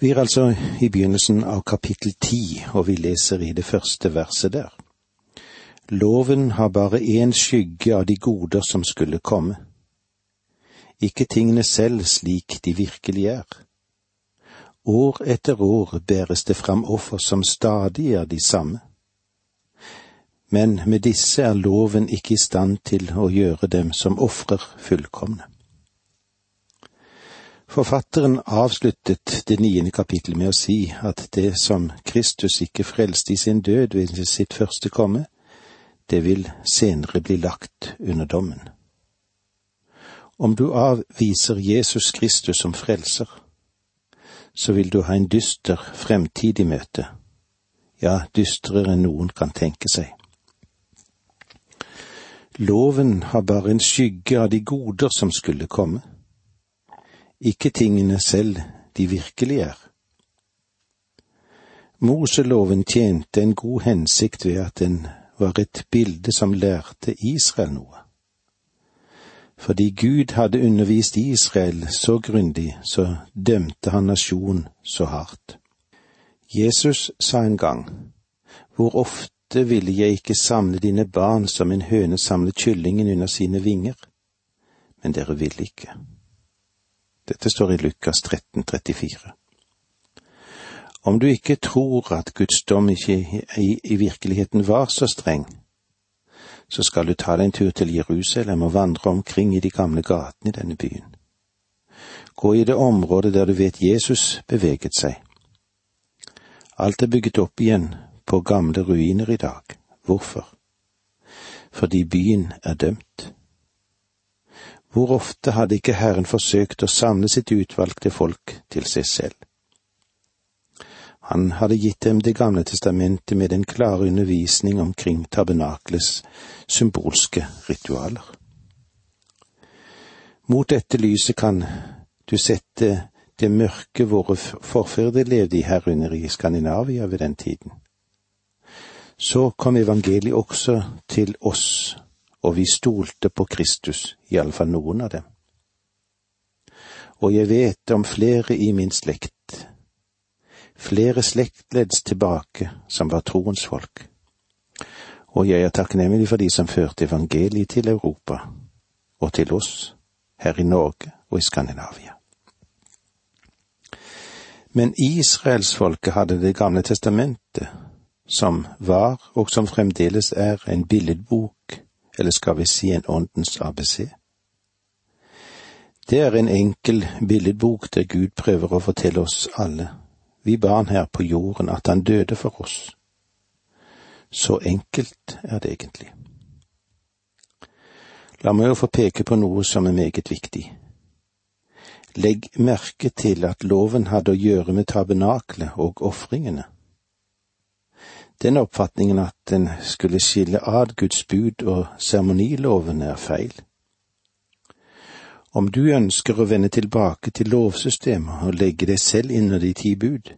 Vi er altså i begynnelsen av kapittel ti, og vi leser i det første verset der. Loven har bare én skygge av de goder som skulle komme. Ikke tingene selv slik de virkelig er. År etter år bæres det fram offer som stadig er de samme. Men med disse er loven ikke i stand til å gjøre dem som ofrer fullkomne. Forfatteren avsluttet det niende kapittel med å si at det som Kristus ikke frelste i sin død ved sitt første komme, det vil senere bli lagt under dommen. Om du avviser Jesus Kristus som frelser, så vil du ha en dyster fremtid i møte, ja, dystrere enn noen kan tenke seg. Loven har bare en skygge av de goder som skulle komme ikke tingene selv de virkelig er. Moseloven tjente en god hensikt ved at den var et bilde som lærte Israel noe. Fordi Gud hadde undervist Israel så grundig, så dømte han nasjonen så hardt. Jesus sa en gang, Hvor ofte ville jeg ikke samle dine barn som en høne samler kyllingen under sine vinger, men dere ville ikke. Dette står i Lukas 13, 34. Om du ikke tror at Guds dom ikke i, i virkeligheten var så streng, så skal du ta deg en tur til Jerusalem og vandre omkring i de gamle gatene i denne byen. Gå i det området der du vet Jesus beveget seg. Alt er bygget opp igjen på gamle ruiner i dag. Hvorfor? Fordi byen er dømt. Hvor ofte hadde ikke Herren forsøkt å samle sitt utvalgte folk til seg selv? Han hadde gitt dem Det gamle testamentet med en klar undervisning omkring tabernaklets symbolske ritualer. Mot dette lyset kan du sette det mørke våre forfedre levde i herunder i Skandinavia ved den tiden. Så kom evangeliet også til oss og vi stolte på Kristus, iallfall noen av dem. Og jeg vet om flere i min slekt, flere slektleds tilbake som var troens folk, og jeg er takknemlig for de som førte evangeliet til Europa og til oss her i Norge og i Skandinavia. Men israelsfolket hadde Det gamle testamentet, som var og som fremdeles er en billedbok eller skal vi si en åndens ABC? Det er en enkel billedbok der Gud prøver å fortelle oss alle, vi barn her på jorden, at han døde for oss. Så enkelt er det egentlig. La meg jo få peke på noe som er meget viktig. Legg merke til at loven hadde å gjøre med tabernaklet og ofringene den oppfatningen at den skulle skille ad Guds bud og seremonilovene, er feil. Om du ønsker å vende tilbake til lovsystemet og legge deg selv under de ti bud,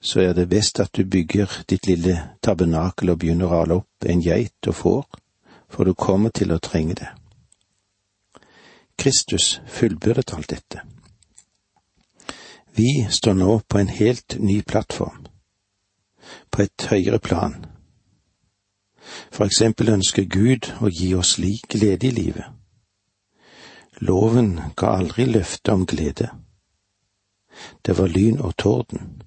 så er det best at du bygger ditt lille tabernakel og begynner å ale opp en geit og får, for du kommer til å trenge det. Kristus fullbyrdet alt dette. Vi står nå på en helt ny plattform på et høyere plan. For eksempel ønsker Gud å gi oss lik glede i livet. Loven ga aldri løfte om glede. Det var lyn og torden.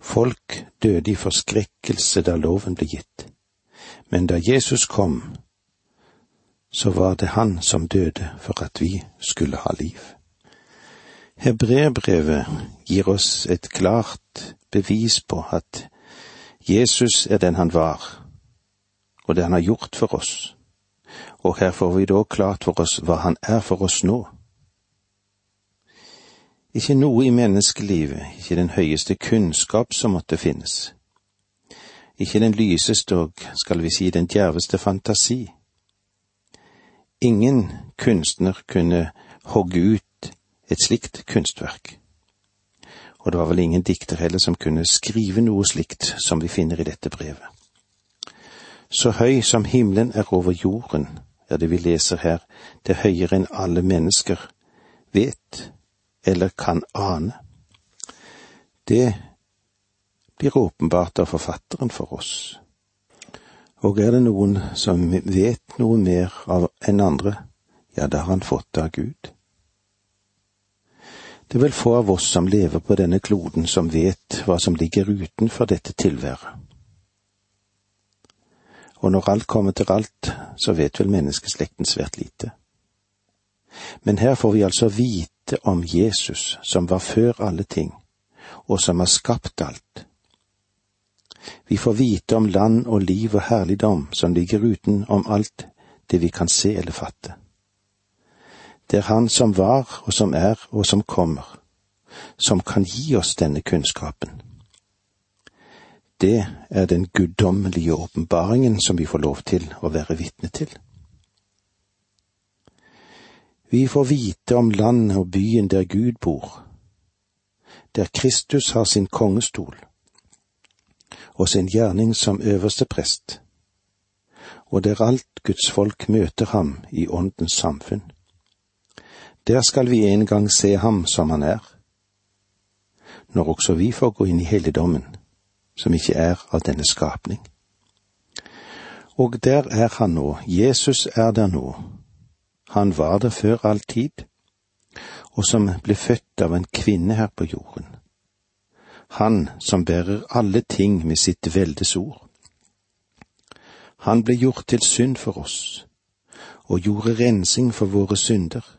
Folk døde i forskrekkelse da loven ble gitt, men da Jesus kom, så var det han som døde for at vi skulle ha liv. Hebreerbrevet gir oss et klart bevis på at Jesus er den han var, og det han har gjort for oss, og her får vi da klart for oss hva han er for oss nå. Ikke noe i menneskelivet, ikke den høyeste kunnskap som måtte finnes, ikke den lyseste og, skal vi si, den djerveste fantasi. Ingen kunstner kunne hogge ut et slikt kunstverk og det var vel ingen dikter heller som kunne skrive noe slikt som vi finner i dette brevet. Så høy som himmelen er over jorden, er det vi leser her, det er høyere enn alle mennesker vet eller kan ane. Det blir åpenbart av forfatteren for oss. Og er det noen som vet noe mer enn andre, ja, da har han fått det av Gud. Det er vel få av oss som lever på denne kloden som vet hva som ligger utenfor dette tilværet. Og når alt kommer til alt, så vet vel menneskeslekten svært lite. Men her får vi altså vite om Jesus, som var før alle ting, og som har skapt alt. Vi får vite om land og liv og herligdom som ligger utenom alt det vi kan se eller fatte. Det er Han som var og som er og som kommer, som kan gi oss denne kunnskapen. Det er den guddommelige åpenbaringen som vi får lov til å være vitne til. Vi får vite om landet og byen der Gud bor, der Kristus har sin kongestol og sin gjerning som øverste prest, og der alt Guds folk møter ham i åndens samfunn. Der skal vi en gang se ham som han er, når også vi får gå inn i helligdommen, som ikke er av denne skapning. Og der er han nå, Jesus er der nå, han var der før all tid, og som ble født av en kvinne her på jorden. Han som bærer alle ting med sitt veldes ord. Han ble gjort til synd for oss, og gjorde rensing for våre synder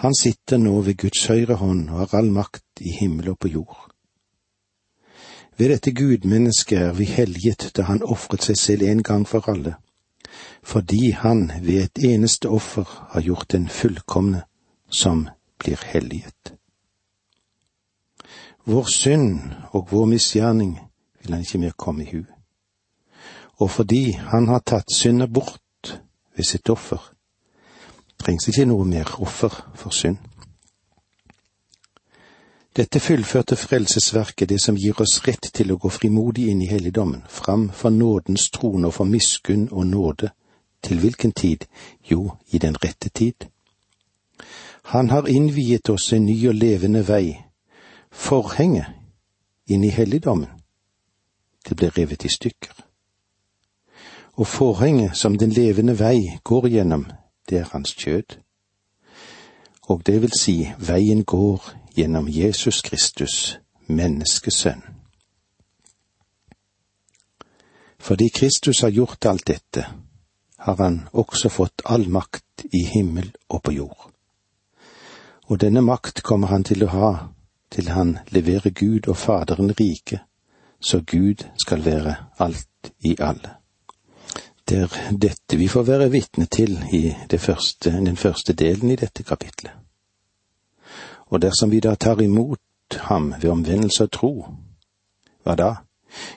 han sitter nå ved Guds høyre hånd og har all makt i himmel og på jord. Ved dette gudmennesket er vi helget da han ofret seg selv en gang for alle, fordi han ved et eneste offer har gjort den fullkomne som blir helliget. Vår synd og vår misgjerning vil han ikke mer komme i hu. Og fordi han har tatt synder bort ved sitt offer, trengs ikke noe mer offer for synd. Dette fullførte frelsesverket, det som gir oss rett til å gå frimodig inn i helligdommen, fram for nådens trone og for miskunn og nåde, til hvilken tid? Jo, i den rette tid. Han har innviet oss en ny og levende vei, forhenget inn i helligdommen. Det ble revet i stykker. Og forhenget som den levende vei går gjennom, det er hans kjød. Og det vil si, veien går gjennom Jesus Kristus, menneskesønn. Fordi Kristus har gjort alt dette, har han også fått all makt i himmel og på jord. Og denne makt kommer han til å ha til han leverer Gud og Faderen rike, så Gud skal være alt i alle. Det er dette vi får være vitne til i første, den første delen i dette kapitlet. Og dersom vi da tar imot ham ved omvendelse og tro, hva da?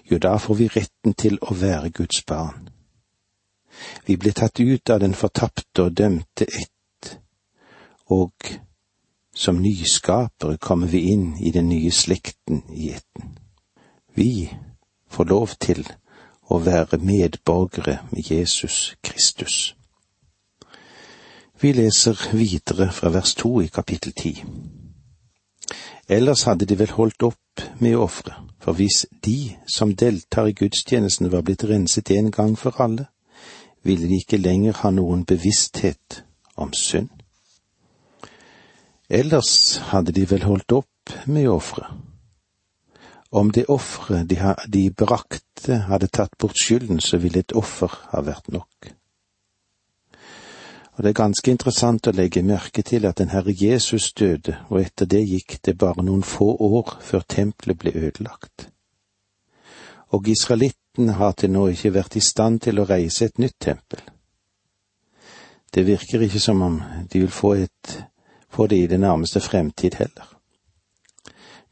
Jo, da får vi retten til å være Guds barn. Vi blir tatt ut av den fortapte og dømte ett, og som nyskapere kommer vi inn i den nye slekten i etten. Vi får lov til å være medborgere med Jesus Kristus. Vi leser videre fra vers to i kapittel ti. Ellers hadde de vel holdt opp med å ofre, for hvis de som deltar i gudstjenesten var blitt renset en gang for alle, ville de ikke lenger ha noen bevissthet om synd. Ellers hadde de vel holdt opp med å ofre, om det offeret de, de brakte hadde tatt bort skylden, så ville et offer ha vært nok. Og det er ganske interessant å legge merke til at den Herre Jesus døde, og etter det gikk det bare noen få år før tempelet ble ødelagt. Og israelittene har til nå ikke vært i stand til å reise et nytt tempel. Det virker ikke som om de vil få, et, få det i den nærmeste fremtid heller.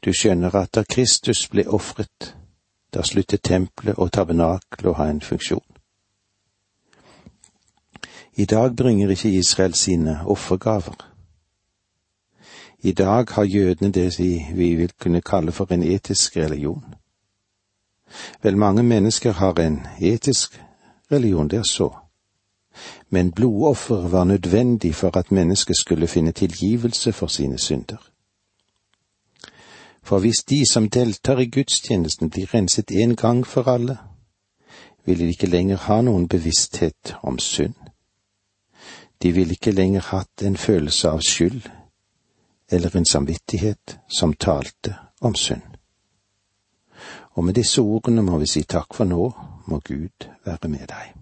Du skjønner at da Kristus ble ofret, da sluttet tempelet og tabernakelet å ha en funksjon. I dag bringer ikke Israel sine offergaver. I dag har jødene det vi vil kunne kalle for en etisk religion. Vel, mange mennesker har en etisk religion, det er så. Men blodoffer var nødvendig for at mennesket skulle finne tilgivelse for sine synder. For hvis de som deltar i gudstjenesten blir renset en gang for alle, vil de ikke lenger ha noen bevissthet om synd. De vil ikke lenger hatt en følelse av skyld eller en samvittighet som talte om synd. Og med disse ordene må vi si takk for nå, må Gud være med deg.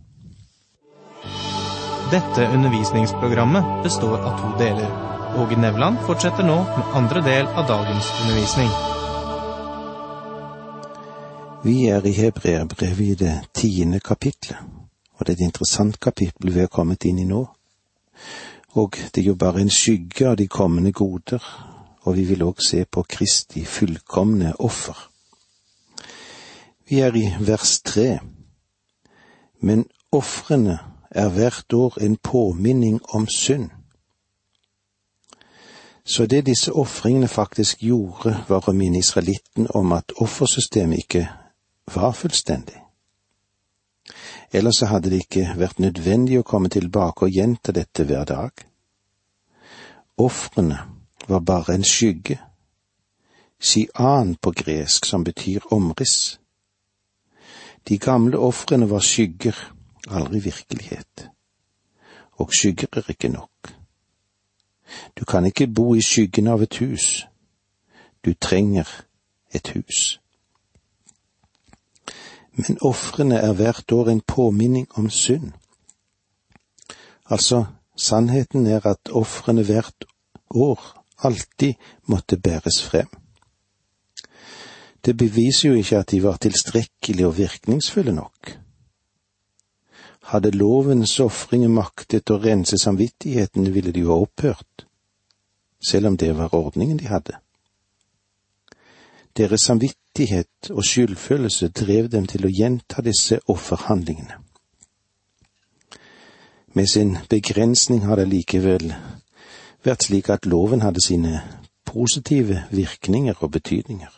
Dette undervisningsprogrammet består av to deler. Åge Nevland fortsetter nå med andre del av dagens undervisning. Vi er i Hebreabrevet i det tiende kapitlet, og det er et interessant kapittel vi har kommet inn i nå. Og det er jo bare en skygge av de kommende goder, og vi vil òg se på Kristi fullkomne offer. Vi er i vers tre. Men ofrene er hvert år en påminning om synd. Så det disse ofringene faktisk gjorde, var å minne israelitten om at offersystemet ikke var fullstendig. Ellers hadde det ikke vært nødvendig å komme tilbake og gjenta dette hver dag. Ofrene var bare en skygge, sian på gresk, som betyr omriss. De gamle ofrene var skygger, aldri virkelighet. Og skygger er ikke nok. Du kan ikke bo i skyggen av et hus. Du trenger et hus. Men ofrene er hvert år en påminning om synd. Altså, sannheten er at ofrene hvert år alltid måtte bæres frem. Det beviser jo ikke at de var tilstrekkelige og virkningsfulle nok. Hadde lovens ofringer maktet å rense samvittigheten, ville de jo ha opphørt, selv om det var ordningen de hadde. Deres samvittighet og skyldfølelse drev dem til å gjenta disse offerhandlingene. Med sin begrensning har det likevel vært slik at loven hadde sine positive virkninger og betydninger.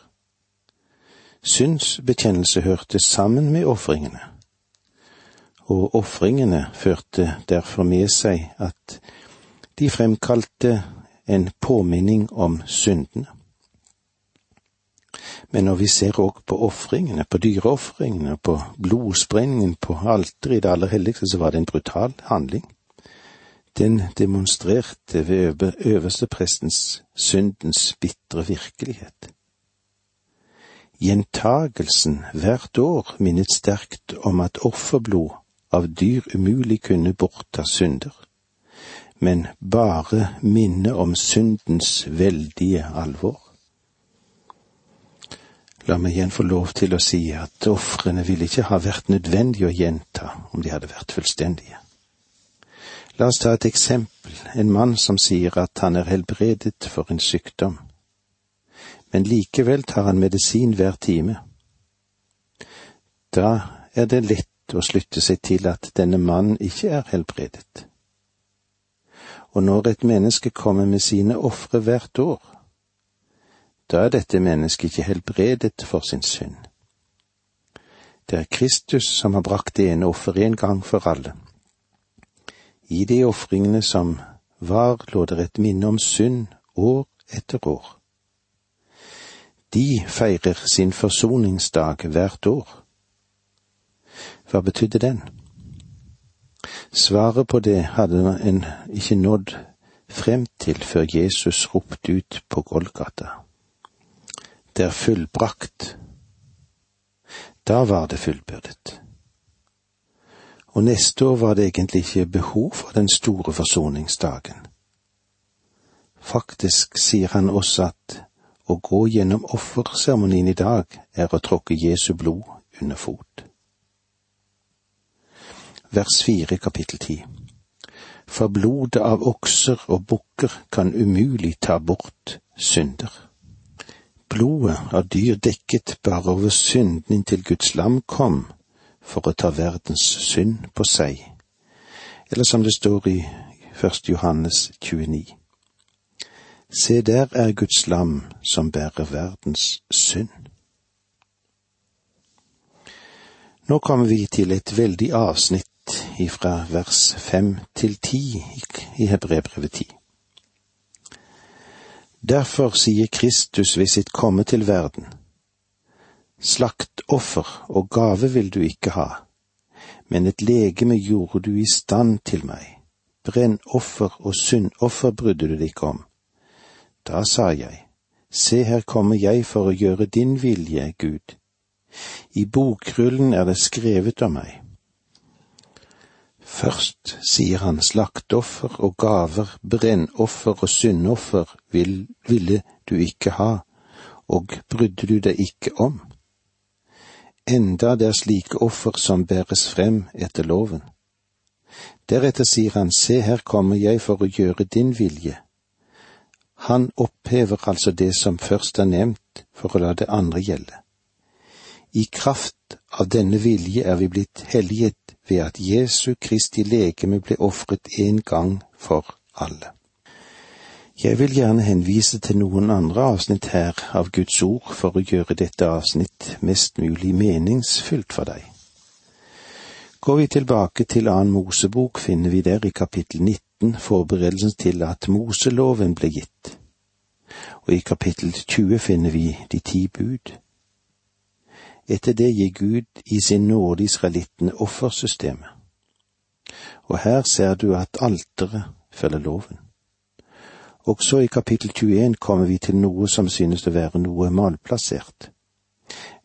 Synsbekjennelse hørte sammen med ofringene, og ofringene førte derfor med seg at de fremkalte en påminning om syndene. Men når vi ser òg på ofringene, på dyreofringene, på blodsprengningen på alteret i det aller helligste, så var det en brutal handling. Den demonstrerte ved øversteprestens syndens bitre virkelighet. Gjentagelsen hvert år minnet sterkt om at offerblod av dyr umulig kunne bortta synder, men bare minne om syndens veldige alvor. La meg igjen få lov til å si at ofrene ville ikke ha vært nødvendig å gjenta om de hadde vært fullstendige. La oss ta et eksempel, en mann som sier at han er helbredet for en sykdom, men likevel tar han medisin hver time. Da er det lett å slutte seg til at denne mannen ikke er helbredet. Og når et menneske kommer med sine ofre hvert år, da er dette mennesket ikke helbredet for sin synd. Det er Kristus som har brakt det ene offeret en gang for alle i de ofringene som var, lå det et minne om synd år etter år. De feirer sin forsoningsdag hvert år. Hva betydde den? Svaret på det hadde en ikke nådd frem til før Jesus ropte ut på Golgata. Det er fullbrakt. Da var det fullbyrdet og neste år var det egentlig ikke behov for den store forsoningsdagen. Faktisk sier han også at å gå gjennom offerseremonien i dag er å tråkke Jesu blod under fot. Vers fire kapittel ti. For blodet av okser og bukker kan umulig ta bort synder. Blodet av dyr dekket bare over synden inntil Guds lam kom for å ta verdens synd på seg, eller som det står i 1. Johannes 29. Se, der er Guds lam som bærer verdens synd. Nå kommer vi til et veldig avsnitt ifra vers fem til ti i Hebrebrevet ti. Derfor sier Kristus ved sitt komme til verden, Slaktoffer og gave vil du ikke ha, men et legeme gjorde du i stand til meg, brennoffer og syndoffer brydde du deg ikke om. Da sa jeg, Se, her kommer jeg for å gjøre din vilje, Gud. I bokrullen er det skrevet om meg. Først sier han slaktoffer og gaver, brennoffer og syndoffer vil, ville du ikke ha, og brydde du deg ikke om. Enda det er slike offer som bæres frem etter loven. Deretter sier han, se her kommer jeg for å gjøre din vilje. Han opphever altså det som først er nevnt, for å la det andre gjelde. I kraft av denne vilje er vi blitt helliget ved at Jesu Kristi legeme ble ofret en gang for alle. Jeg vil gjerne henvise til noen andre avsnitt her av Guds ord for å gjøre dette avsnitt mest mulig meningsfylt for deg. Går vi tilbake til annen Mosebok, finner vi der i kapittel 19 forberedelsen til at Moseloven ble gitt, og i kapittel 20 finner vi de ti bud. Etter det gir Gud i sin nåde israelittene offersystemet. Og her ser du at alteret følger loven. Også i kapittel 21 kommer vi til noe som synes å være noe malplassert.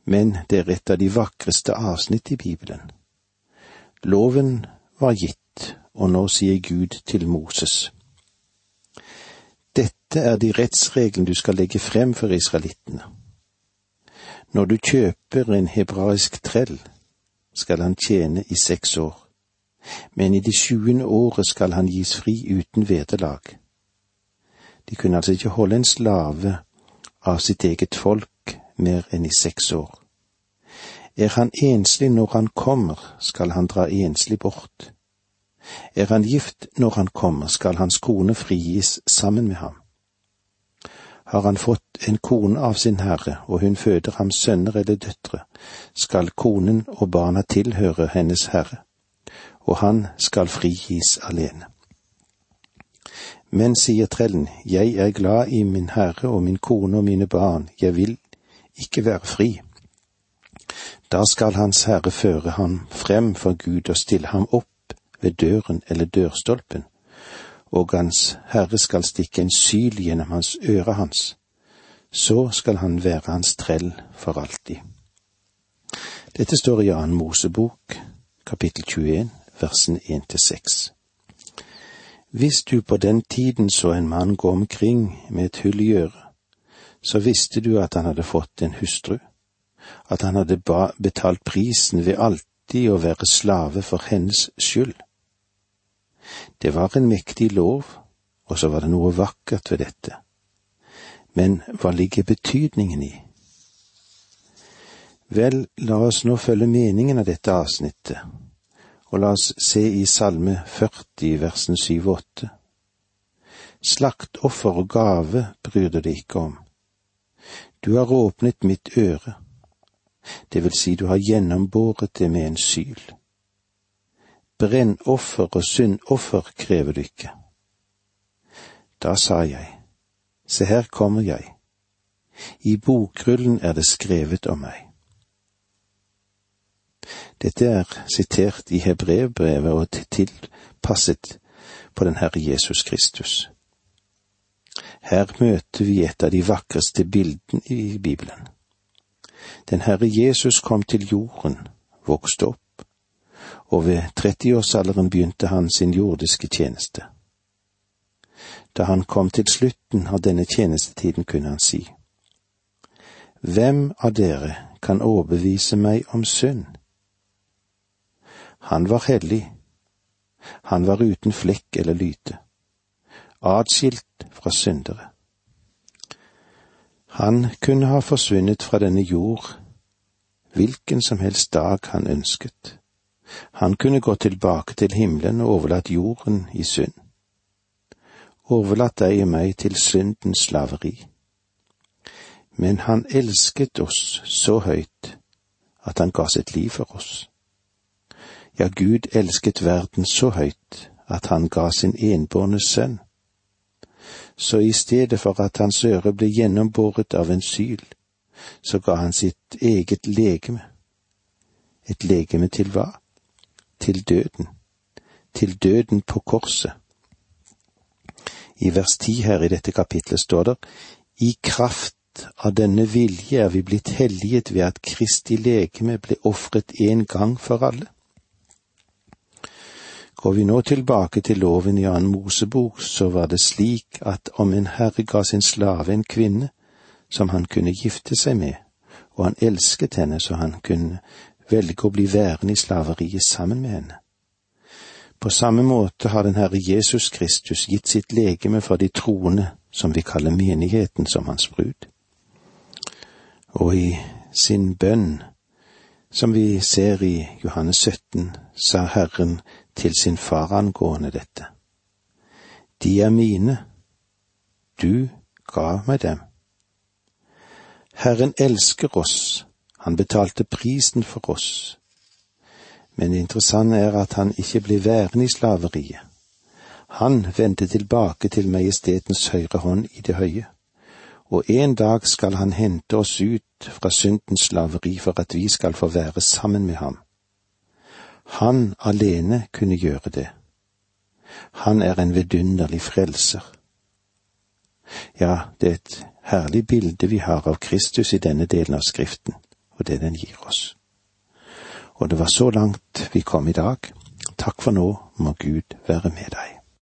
Men det er et av de vakreste avsnitt i Bibelen. Loven var gitt, og nå sier Gud til Moses. Dette er de rettsreglene du skal legge frem for israelittene når du kjøper en hebraisk trell, skal han tjene i seks år, men i det sjuende året skal han gis fri uten vederlag. De kunne altså ikke holde en slave av sitt eget folk mer enn i seks år. Er han enslig når han kommer, skal han dra enslig bort. Er han gift når han kommer, skal hans kone frigis sammen med ham. Har han fått en kone av sin herre, og hun føder ham sønner eller døtre, skal konen og barna tilhøre hennes herre, og han skal frigis alene. Men, sier trellen, jeg er glad i min herre og min kone og mine barn, jeg vil ikke være fri. Da skal hans herre føre ham frem for Gud og stille ham opp ved døren eller dørstolpen og Hans Herre skal stikke en syl gjennom hans øre hans, så skal han være hans trell for alltid. Dette står i annen Mosebok, kapittel 21, versen 1–6. Hvis du på den tiden så en mann gå omkring med et hull i øret, så visste du at han hadde fått en hustru, at han hadde betalt prisen ved alltid å være slave for hennes skyld det var en mektig lov, og så var det noe vakkert ved dette. Men hva ligger betydningen i? Vel, la oss nå følge meningen av dette avsnittet, og la oss se i Salme 40, versen 7 og 8. Slaktoffer og gave bryr du deg ikke om. Du har åpnet mitt øre, det vil si du har gjennombåret det med en syl brennoffer og syndoffer krever du ikke. Da sa jeg, se her kommer jeg, i bokrullen er det skrevet om meg. Dette er sitert i Hebrevbrevet og tilpasset på den Herre Jesus Kristus. Her møter vi et av de vakreste bildene i Bibelen. Den Herre Jesus kom til jorden, vokste opp, og ved trettiårsalderen begynte han sin jordiske tjeneste. Da han kom til slutten av denne tjenestetiden, kunne han si, Hvem av dere kan overbevise meg om synd? Han var hellig, han var uten flekk eller lyte, atskilt fra syndere. Han kunne ha forsvunnet fra denne jord hvilken som helst dag han ønsket. Han kunne gå tilbake til himmelen og overlatt jorden i synd. Overlatt deg og meg til syndens slaveri. Men han elsket oss så høyt at han ga sitt liv for oss. Ja, Gud elsket verden så høyt at han ga sin enbårne sønn, så i stedet for at hans øre ble gjennombåret av en syl, så ga han sitt eget legeme. Et legeme til hva? Til døden. Til døden på korset. I vers ti her i dette kapitlet står det I kraft av denne vilje er vi blitt helliget ved at Kristi legeme ble ofret en gang for alle. Går vi nå tilbake til loven i annen Mosebok, så var det slik at om en herre ga sin slave en kvinne som han kunne gifte seg med, og han elsket henne så han kunne velge å bli værende i slaveriet sammen med henne. På samme måte har den Herre Jesus Kristus gitt sitt legeme for de troende, som vi kaller menigheten, som hans brud og i sin bønn, som vi ser i Johannes 17, sa Herren til sin far angående dette. De er mine, du ga meg dem. Herren elsker oss, han betalte prisen for oss. Men det interessante er at han ikke ble værende i slaveriet. Han vendte tilbake til majestetens høyre hånd i det høye og en dag skal han hente oss ut fra syndens slaveri for at vi skal få være sammen med ham. Han alene kunne gjøre det. Han er en vidunderlig frelser. Ja, det er et herlig bilde vi har av Kristus i denne delen av Skriften, og det den gir oss. Og det var så langt vi kom i dag. Takk for nå, må Gud være med deg.